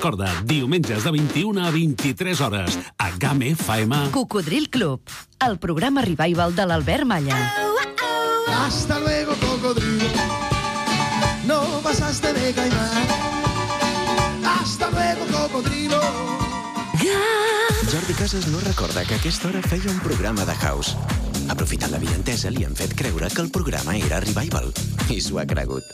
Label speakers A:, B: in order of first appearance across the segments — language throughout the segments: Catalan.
A: Recorda, diumenges de 21 a 23 hores, a GAM FM.
B: Cocodril Club, el programa revival de l'Albert Malla.
C: Hasta luego, cocodrilo. No pasaste de caimán. Hasta luego, cocodrilo.
D: Jordi Casas no recorda que a aquesta hora feia un programa de house. Aprofitant la vientesa, li han fet creure que el programa era Revival. I s'ho ha cregut.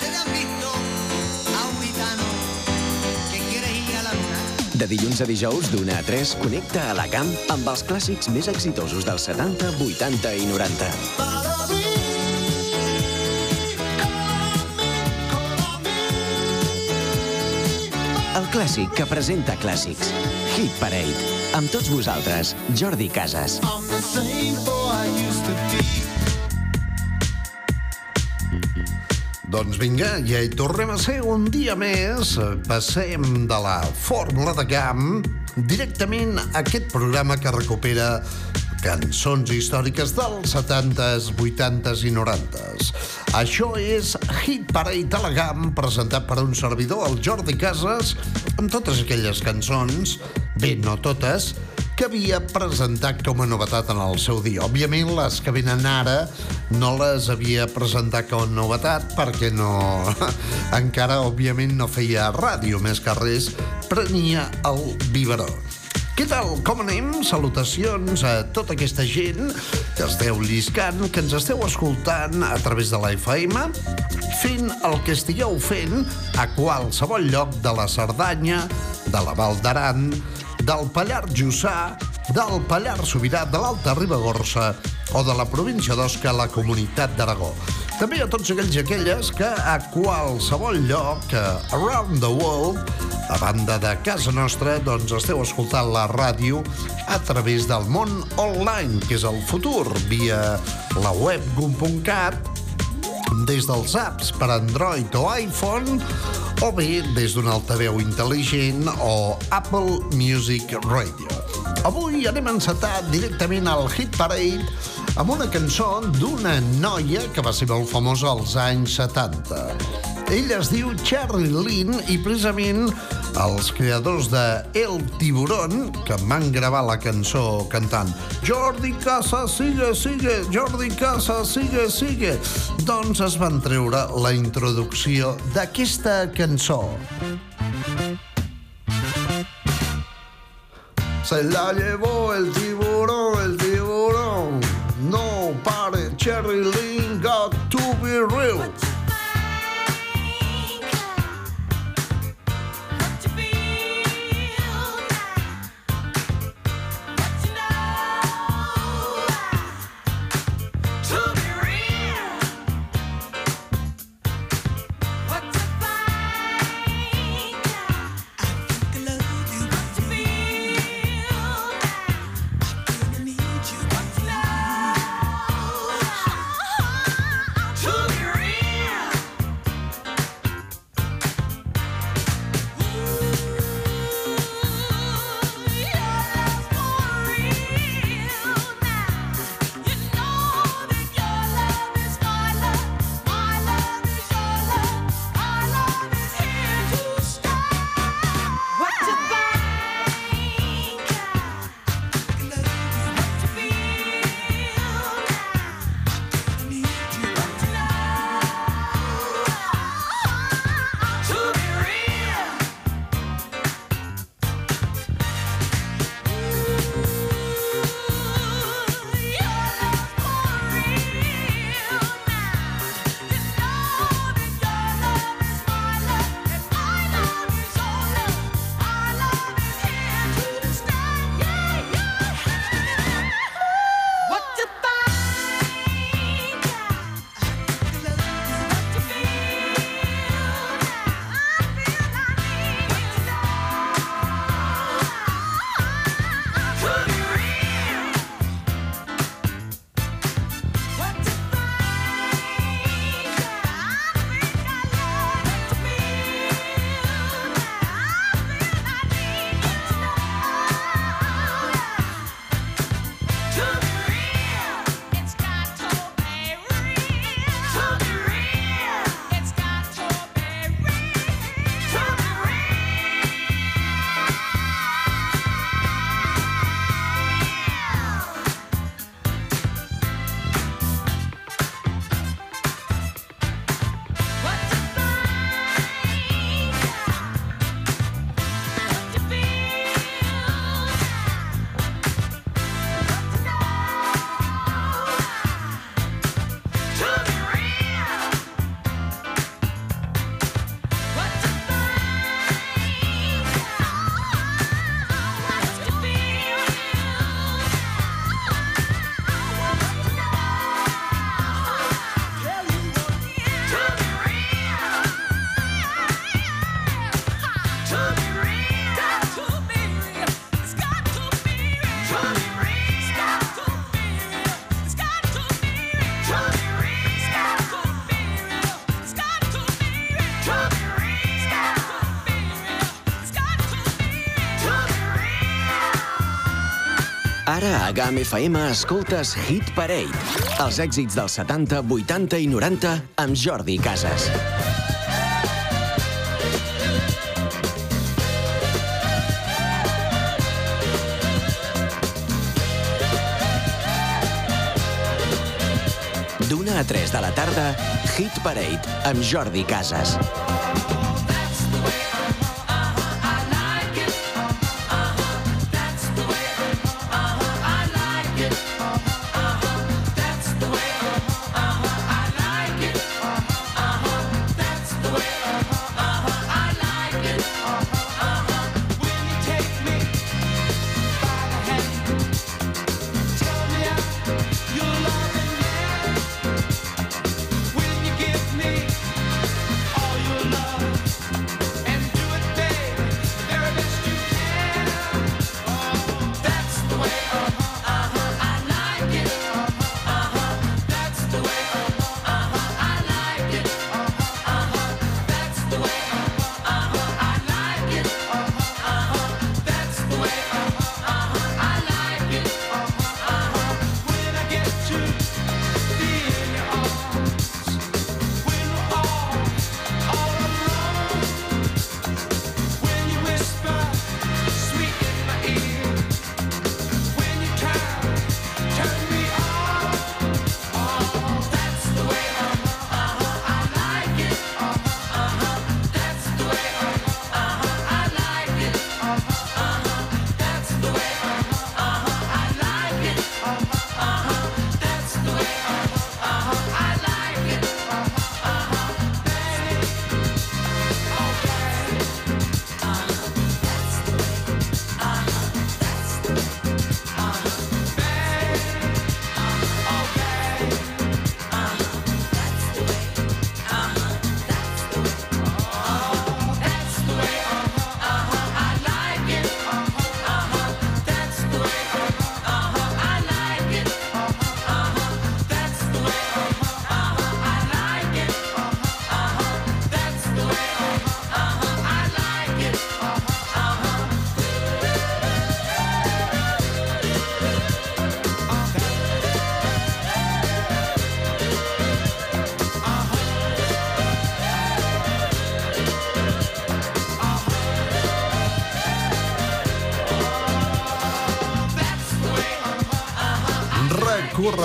D: De dilluns a dijous, d'una a 3, connecta a la camp amb els clàssics més exitosos dels 70, 80 i 90. El clàssic que presenta clàssics. Hit Parade. Amb tots vosaltres, Jordi Casas.
E: Doncs vinga, ja hi tornem a ser un dia més. Passem de la fórmula de camp directament a aquest programa que recupera cançons històriques dels 70s, 80s i 90s. Això és Hit Parade a la GAM, presentat per un servidor, el Jordi Casas, amb totes aquelles cançons, bé, no totes, que havia presentat com a novetat en el seu dia. Òbviament, les que venen ara no les havia presentat com a novetat perquè no... encara, òbviament, no feia ràdio, més que res, prenia el biberó. Què tal? Com anem? Salutacions a tota aquesta gent que esteu lliscant, que ens esteu escoltant a través de la fent el que estigueu fent a qualsevol lloc de la Cerdanya, de la Val d'Aran, del Pallars Jussà, del Pallars Sobirà, de l'Alta Ribagorça o de la província d'Osca, la Comunitat d'Aragó. També a tots aquells i aquelles que a qualsevol lloc, eh, around the world, a banda de casa nostra, doncs esteu escoltant la ràdio a través del món online, que és el futur, via la web gum.cat, des dels apps per Android o iPhone o bé des d'un altaveu intel·ligent o Apple Music Radio. Avui anem a encetar directament al Hit Parade amb una cançó d'una noia que va ser molt famosa als anys 70. Ella es diu Cherry Lynn i precisament els creadors de El Tiburón, que van gravar la cançó cantant Jordi Casa, sigue, sigue, Jordi Casa, sigue, sigue, doncs es van treure la introducció d'aquesta cançó. Se la llevó el tiburón, el tiburón. No pare, Cherry Lynn
F: GAM FM escoltes Hit Parade, els èxits dels 70, 80 i 90 amb Jordi Casas. D'una a 3 de la tarda, Hit Parade amb Jordi Casas.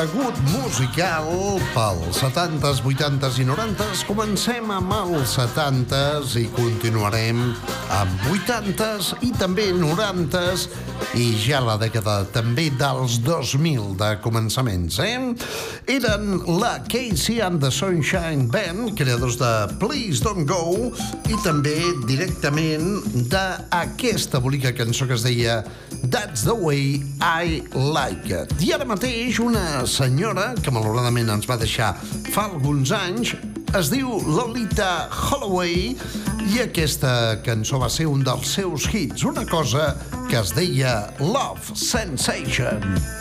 E: Recorregut musical pels 70s, 80s i 90s. Comencem amb els 70s i continuarem amb 80s i també 90s i ja la dècada també dels 2000 de començaments, eh? Eren la Casey and the Sunshine Band, creadors de Please Don't Go, i també directament d'aquesta bonica cançó que es deia That's the way I like it. I ara mateix una senyora, que malauradament ens va deixar fa alguns anys, es diu Lolita Holloway i aquesta cançó va ser un dels seus hits, una cosa que es deia Love Sensation. que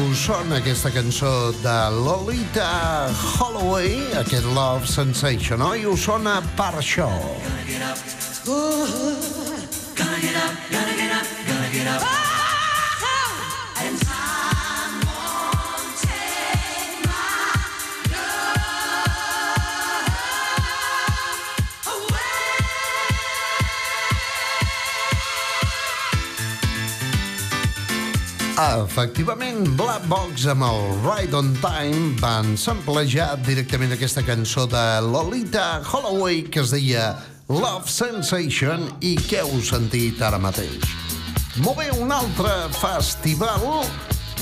E: us sona aquesta cançó de Lolita Holloway, aquest Love Sensation, oi? Us sona per això. Efectivament, Black Box amb el Right on Time van samplejar directament aquesta cançó de Lolita Holloway que es deia Love Sensation i que heu sentit ara mateix. Molt bé, un altre festival,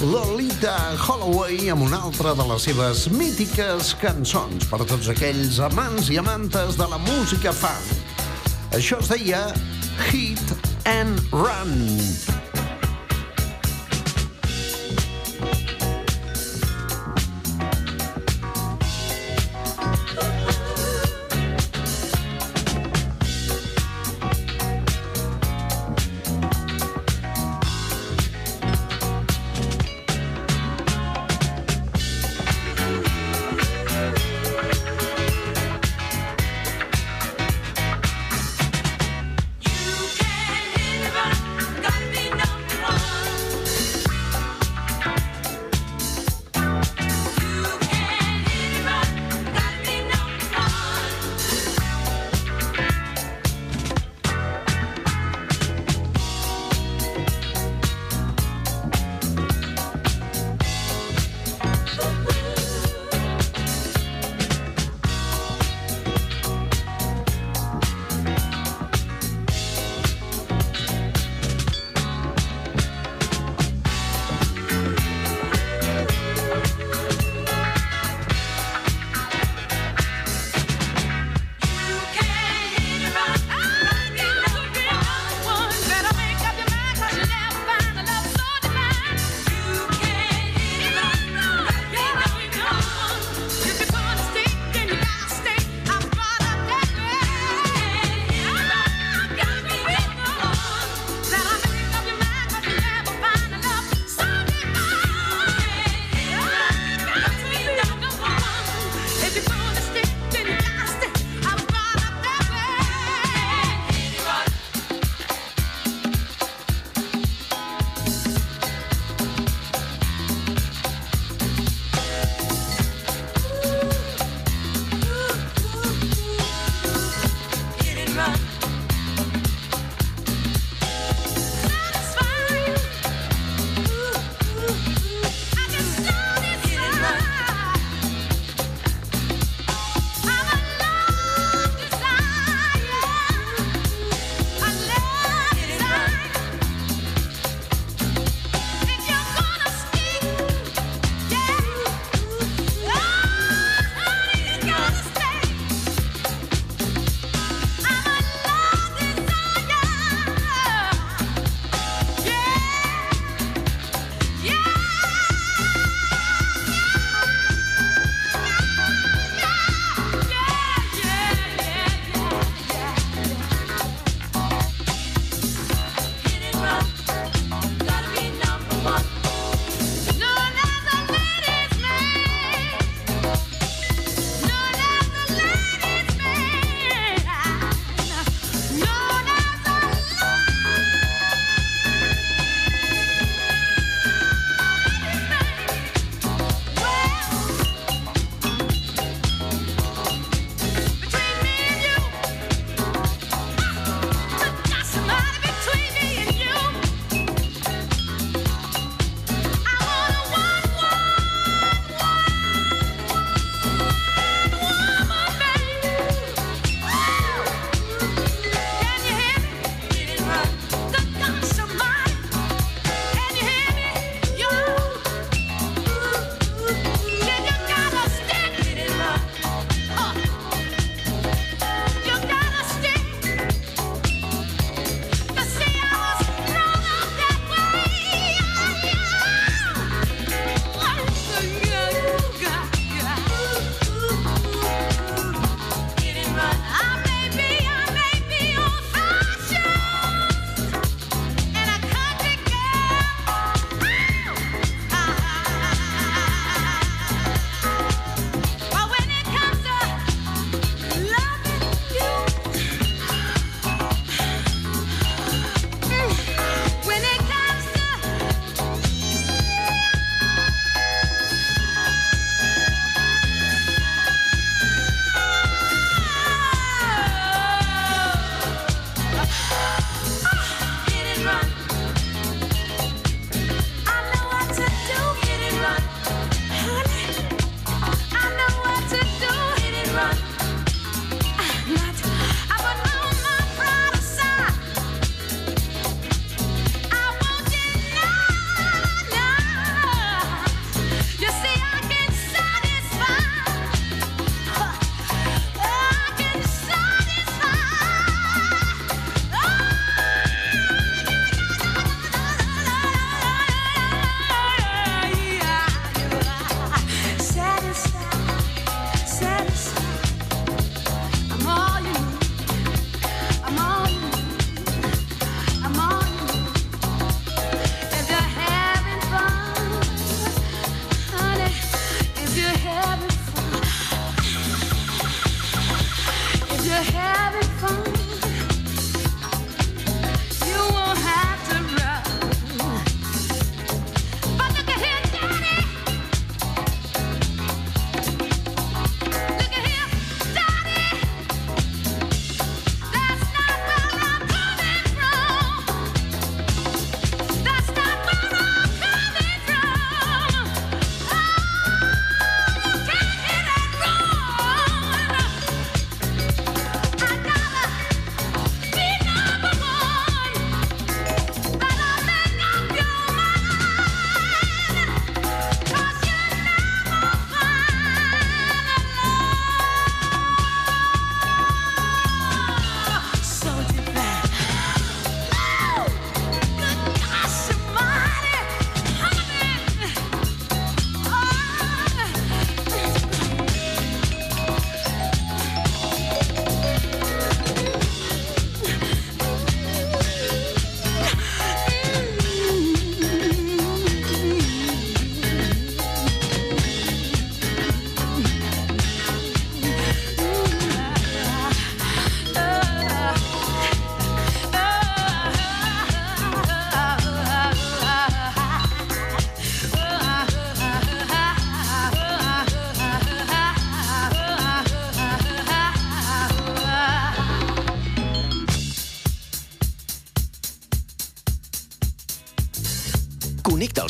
E: Lolita Holloway amb una altra de les seves mítiques cançons per tots aquells amants i amantes de la música funk. Això es deia Hit and Run.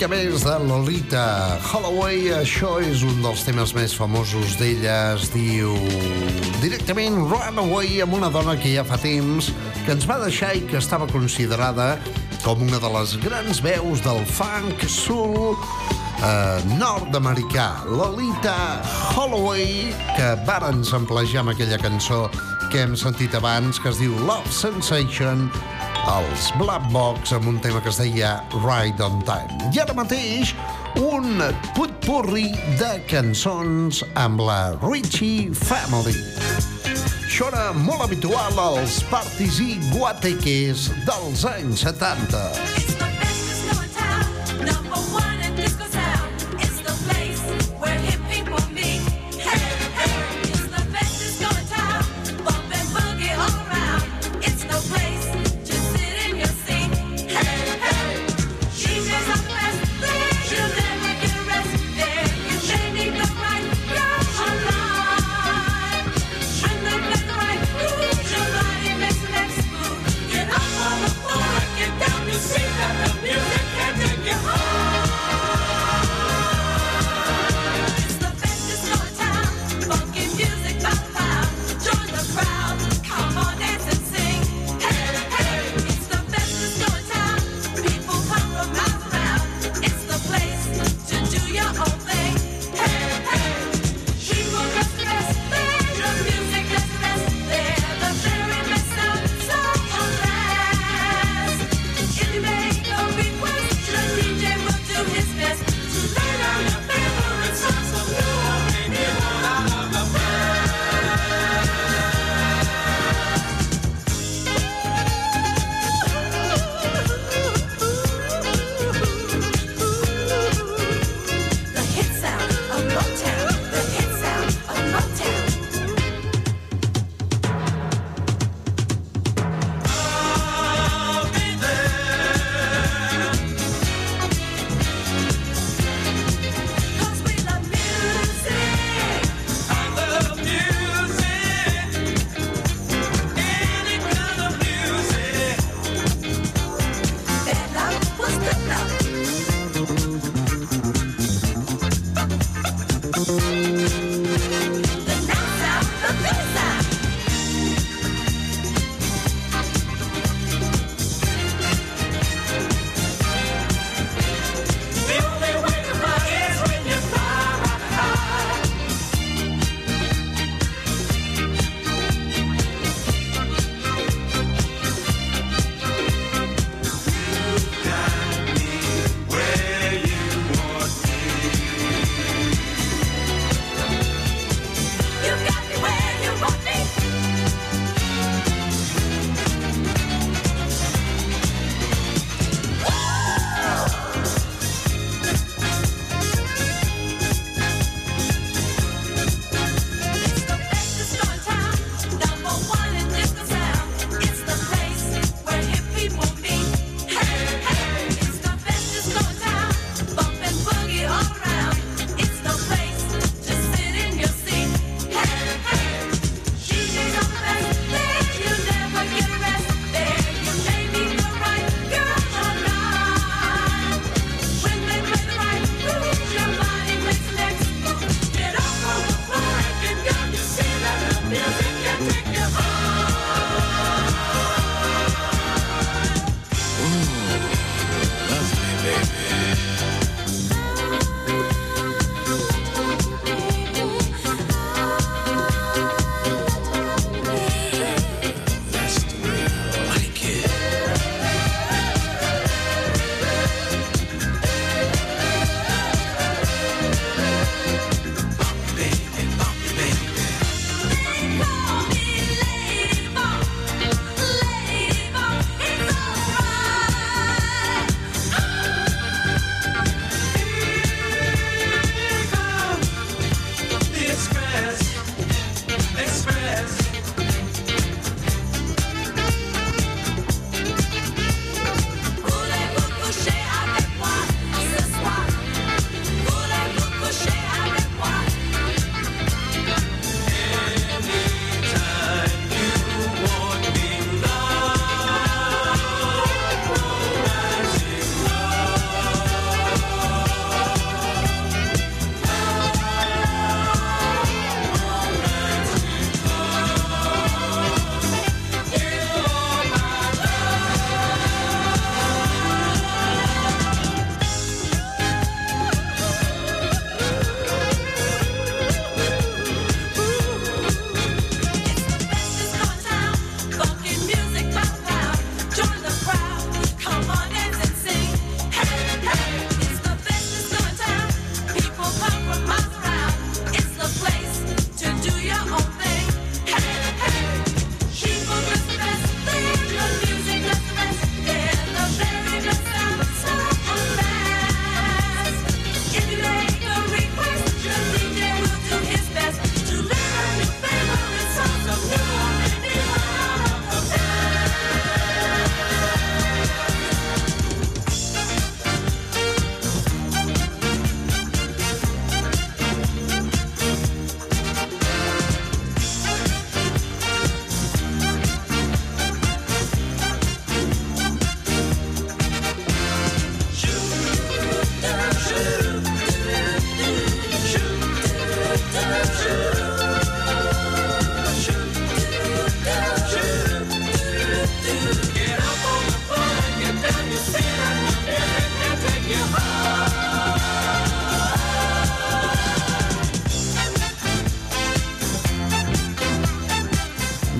E: mica més de Lolita Holloway. Això és un dels temes més famosos d'ella. Es diu directament Runaway amb una dona que ja fa temps que ens va deixar i que estava considerada com una de les grans veus del funk sul eh, nord-americà. Lolita Holloway, que varen samplejar amb aquella cançó que hem sentit abans, que es diu Love Sensation, els Black Box amb un tema que es deia Ride on Time. I ara mateix un putpurri de cançons amb la Richie Family. Això era molt habitual als partits i guateques dels anys 70.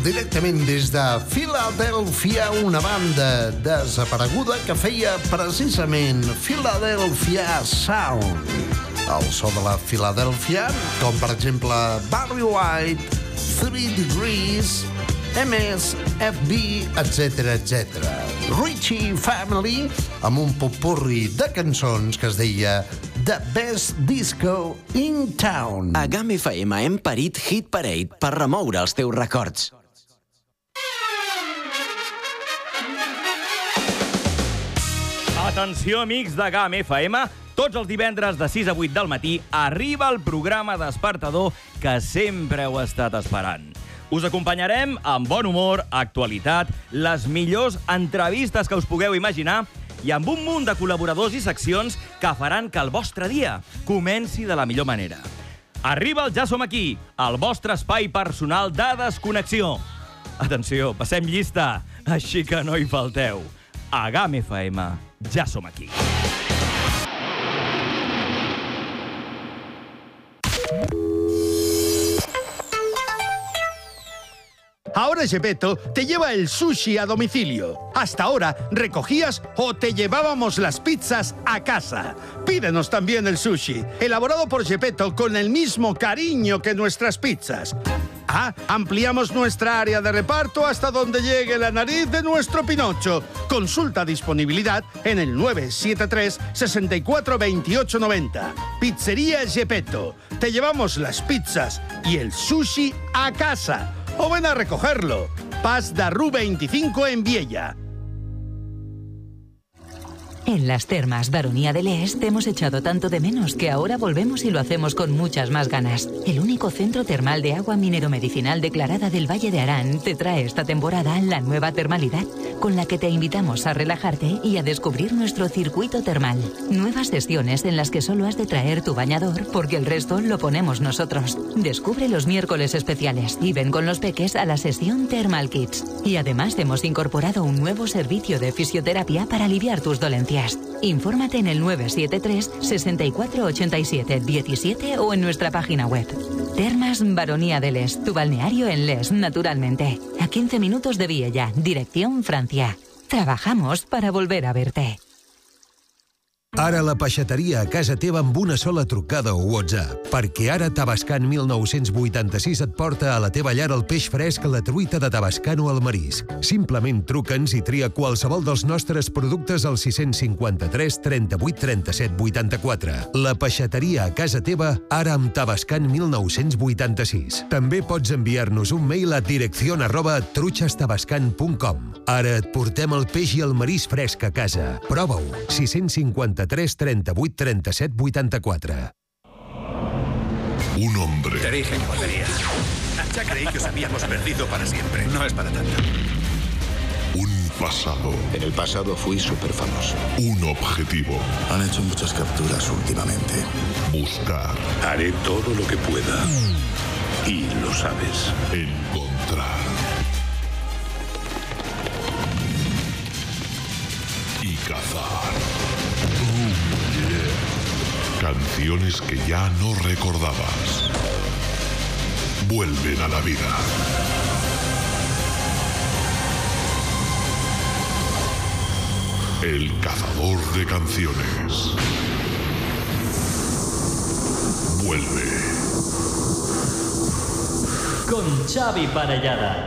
E: Directament des de Filadèlfia, una banda desapareguda que feia precisament Philadelphia Sound. El so de la Filadèlfia, com per exemple Barry White, Three Degrees, MS, FB, etc etc. Richie Family, amb un popurri de cançons que es deia The Best Disco in Town.
D: A GAM FM hem parit Hit Parade per remoure els teus records.
G: Atenció, amics de GAM FM. Tots els divendres de 6 a 8 del matí arriba el programa despertador que sempre heu estat esperant. Us acompanyarem amb bon humor, actualitat, les millors entrevistes que us pugueu imaginar i amb un munt de col·laboradors i seccions que faran que el vostre dia comenci de la millor manera. Arriba el Ja som aquí, el vostre espai personal de desconnexió. Atenció, passem llista, així que no hi falteu. A GAM FM, ja som aquí.
H: Ahora Gepetto te lleva el sushi a domicilio. Hasta ahora recogías o te llevábamos las pizzas a casa. Pídenos también el sushi, elaborado por Gepetto con el mismo cariño que nuestras pizzas. Ah, ampliamos nuestra área de reparto hasta donde llegue la nariz de nuestro Pinocho. Consulta disponibilidad en el 973 64 28 90. Pizzería Gepetto. Te llevamos las pizzas y el sushi a casa. O ven a recogerlo. Paz Darru 25 en Viella.
I: En las termas Baronía del Est hemos echado tanto de menos que ahora volvemos y lo hacemos con muchas más ganas. El único centro termal de agua minero-medicinal declarada del Valle de Arán te trae esta temporada la nueva termalidad, con la que te invitamos a relajarte y a descubrir nuestro circuito termal. Nuevas sesiones en las que solo has de traer tu bañador porque el resto lo ponemos nosotros. Descubre los miércoles especiales y ven con los peques a la sesión Thermal Kids. Y además hemos incorporado un nuevo servicio de fisioterapia para aliviar tus dolencias. Infórmate en el 973 64 87 17 o en nuestra página web. Termas Baronía del Est, tu balneario en Les, naturalmente. A 15 minutos de Viella, dirección Francia. Trabajamos para volver a verte.
J: Ara la peixateria a casa teva amb una sola trucada o WhatsApp, perquè ara Tabascan 1986 et porta a la teva llar el peix fresc, la truita de Tabascano al marisc. Simplement truca'ns i tria qualsevol dels nostres productes al 653 38 37 84. La peixateria a casa teva, ara amb Tabascan 1986. També pots enviar-nos un mail a dirección arroba truchastabascan.com. Ara et portem el peix i el marisc fresc a casa. Prova-ho. 653 38 37 84.
K: Un hombre.
L: Te dije que volvería. Ya creí que os habíamos perdido para siempre. No es para tanto.
K: Un pasado.
L: En el pasado fui súper famoso.
K: Un objetivo.
L: Han hecho muchas capturas últimamente.
K: Buscar.
L: Haré todo lo que pueda. Y lo sabes.
K: Encontrar. Y cazar. Canciones que ya no recordabas. Vuelven a la vida. El cazador de canciones. Vuelve.
M: Con Xavi Parellada.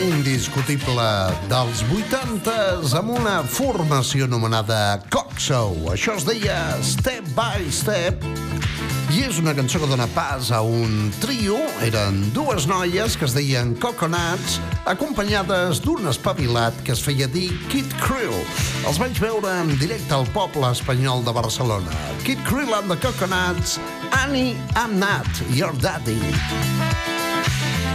E: indiscutible dels 80s amb una formació anomenada Coxo. Això es deia Step by Step i és una cançó que dona pas a un trio. Eren dues noies que es deien Coconuts acompanyades d'un espavilat que es feia dir Kid Krill. Els vaig veure en directe al poble espanyol de Barcelona. Kid Krill and the Coconuts, Annie, I'm not your daddy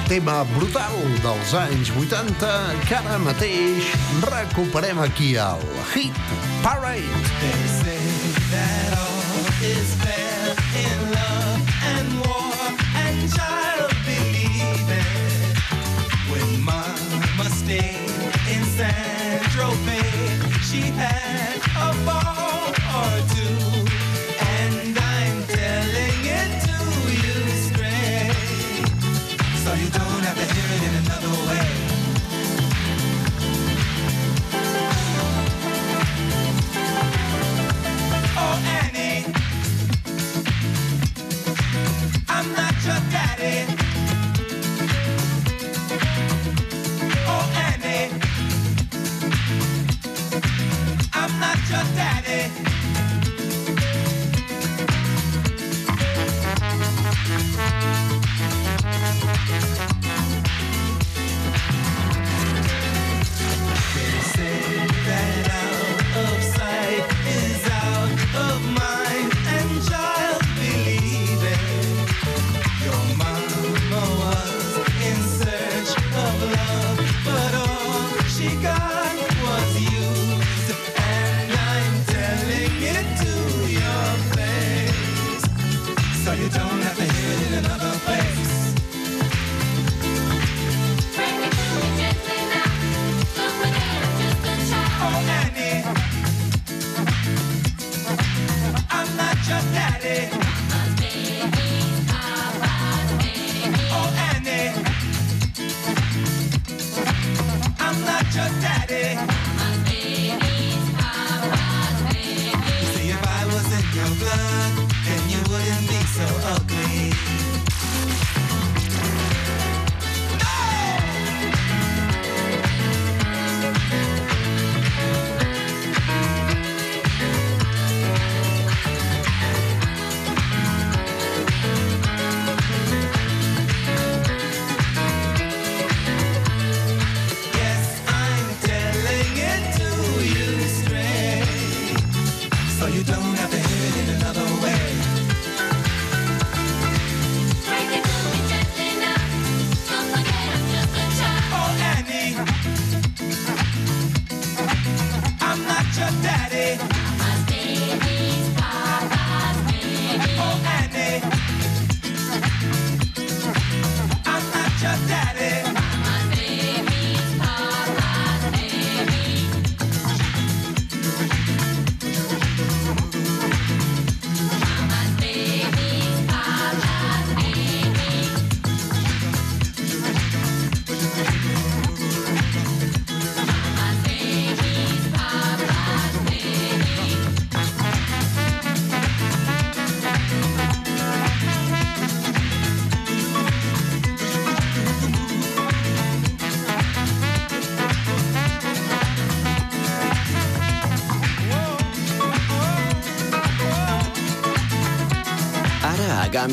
E: tema brutal dels anys 80 que ara mateix recuperem aquí al Hit Parade.
F: They say that all is fair in love and war and child.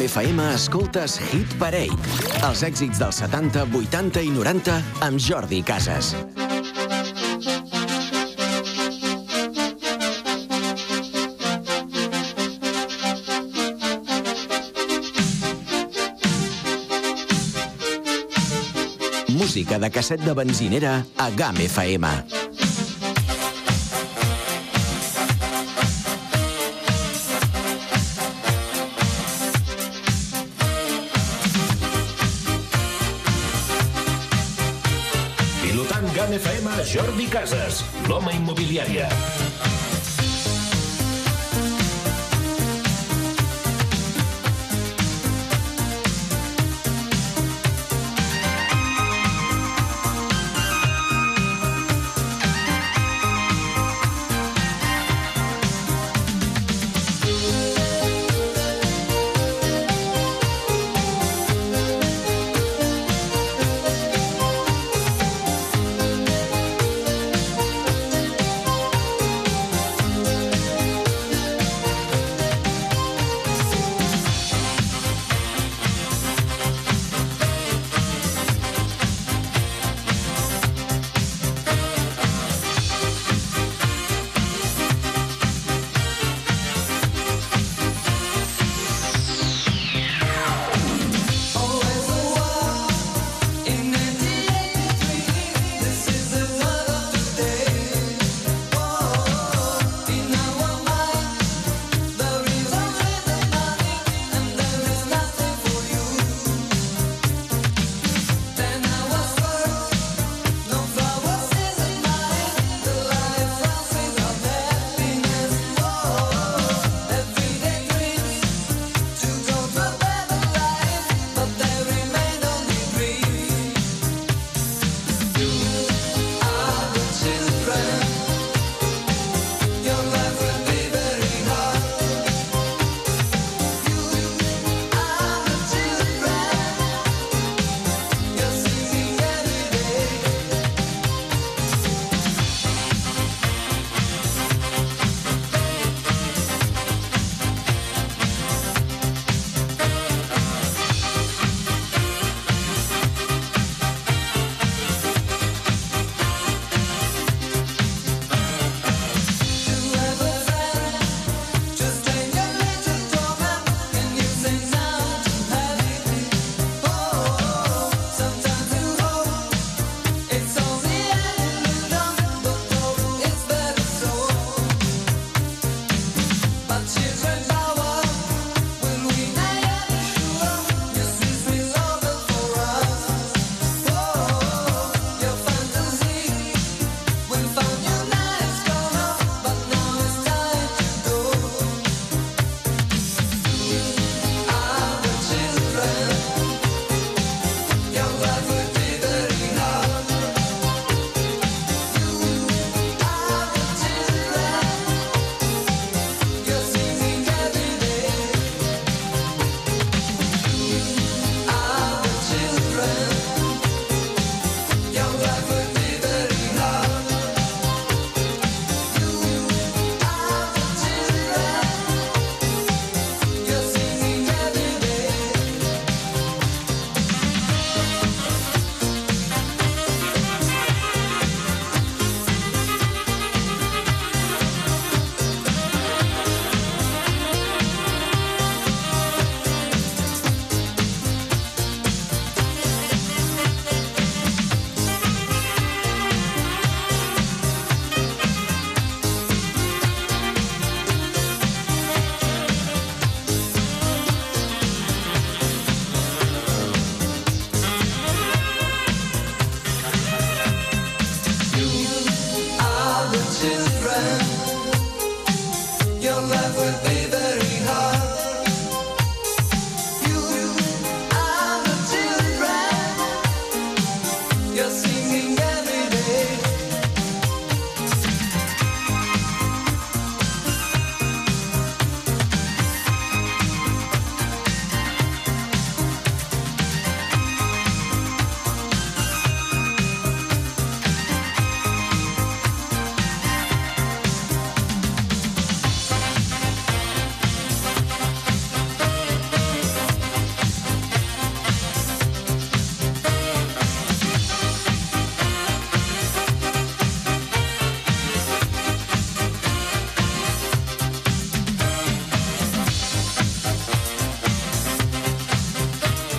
D: FM escoltes Hit Parade. Els èxits dels 70, 80 i 90 amb Jordi Casas. Música de casset de benzinera a GAM FM.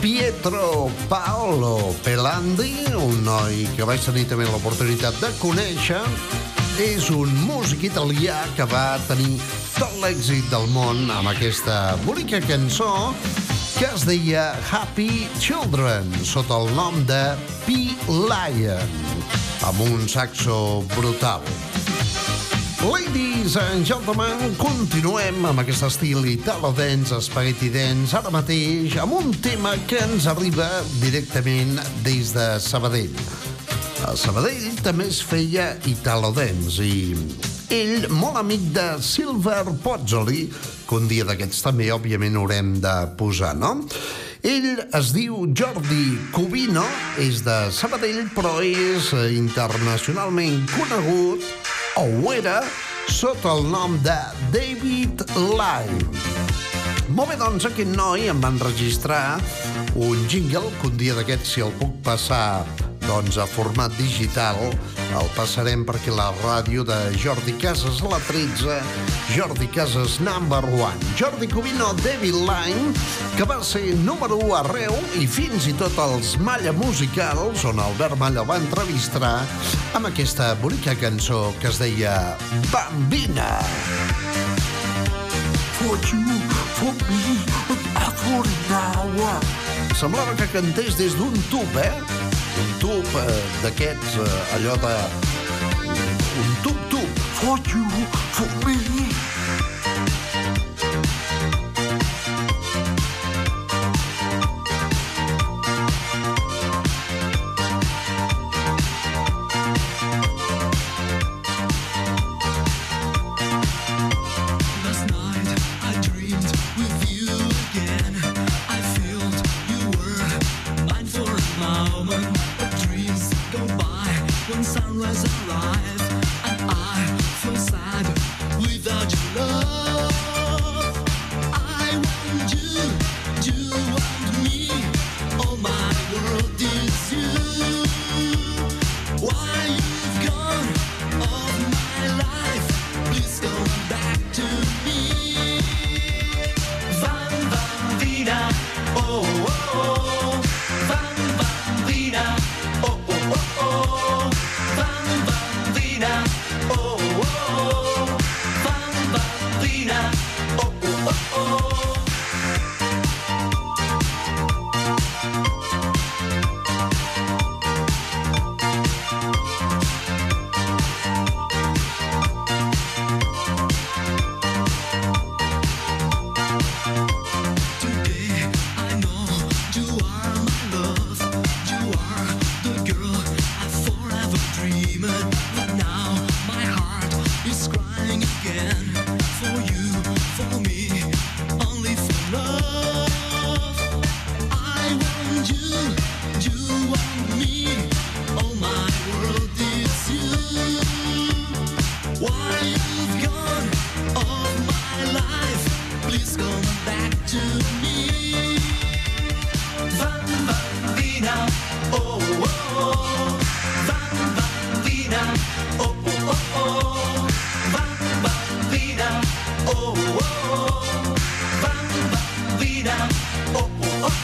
E: Pietro Paolo Pelandi, un noi que vaig tenir també l'oportunitat de conèixer. És un músic italià que va tenir tot l'èxit del món amb aquesta bonica cançó que es deia Happy Children, sota el nom de P. Lion, amb un saxo brutal. Ladies and gentlemen, continuem amb aquest estil italo dance, spaghetti dance, ara mateix amb un tema que ens arriba directament des de Sabadell. A Sabadell també es feia italo dance i ell, molt amic de Silver Pozzoli, que un dia d'aquests també, òbviament, haurem de posar, no? Ell es diu Jordi Cubino, és de Sabadell, però és internacionalment conegut, o ho era, sota el nom de David Lime. Molt bé, doncs aquest noi em va enregistrar un jingle que un dia d'aquests, si el puc passar doncs, a format digital, el passarem perquè la ràdio de Jordi Casas a la 13, Jordi Casas number one. Jordi Cubino, David Line, que va ser número 1 arreu i fins i tot els Malla Musicals, on Albert Malla va entrevistar amb aquesta bonica cançó que es deia Bambina. For you, for me, for now. Semblava que cantés des d'un tub, eh? Un tub eh, d'aquests, eh, allò de... Un tub-tub. For you, for me.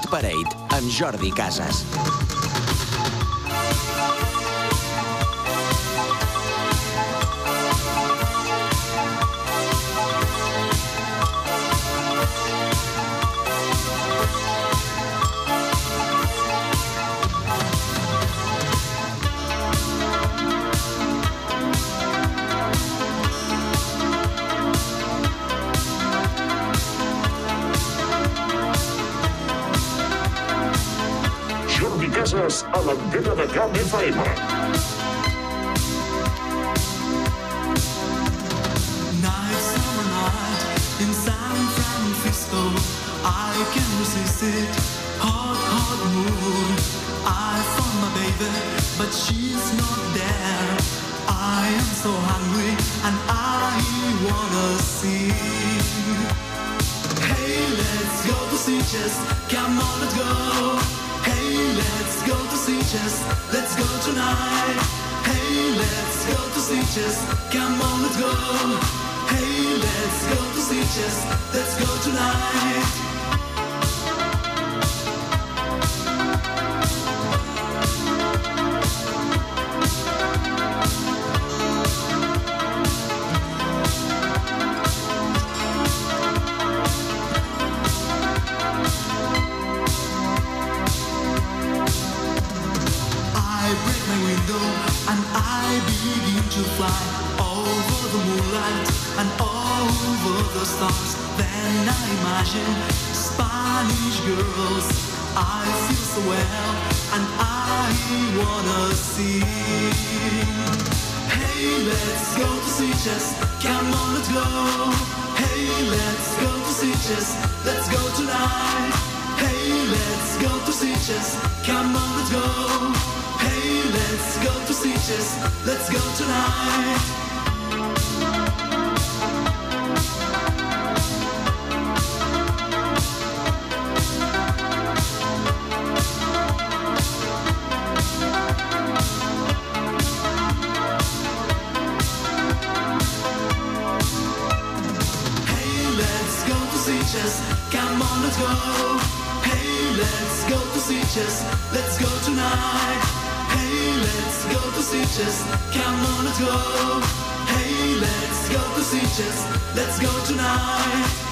N: Hit Parade amb Jordi Casas.
O: To Let's go tonight. Hey, let's go to Sitges. Come on, let's go. Hey, let's go to Sitges. Let's go tonight. Well and I wanna see. Hey, let's go to Sitges. Come on, let's go. Hey, let's go to Sitges. Let's go tonight. Hey, let's go to Sitges. Come on, let's go. Hey, let's go to Sitges. Let's go tonight. Go. Let's go tonight. Hey, let's go to Sitges. Come on, let's go. Hey, let's go to Sitges. Let's go tonight.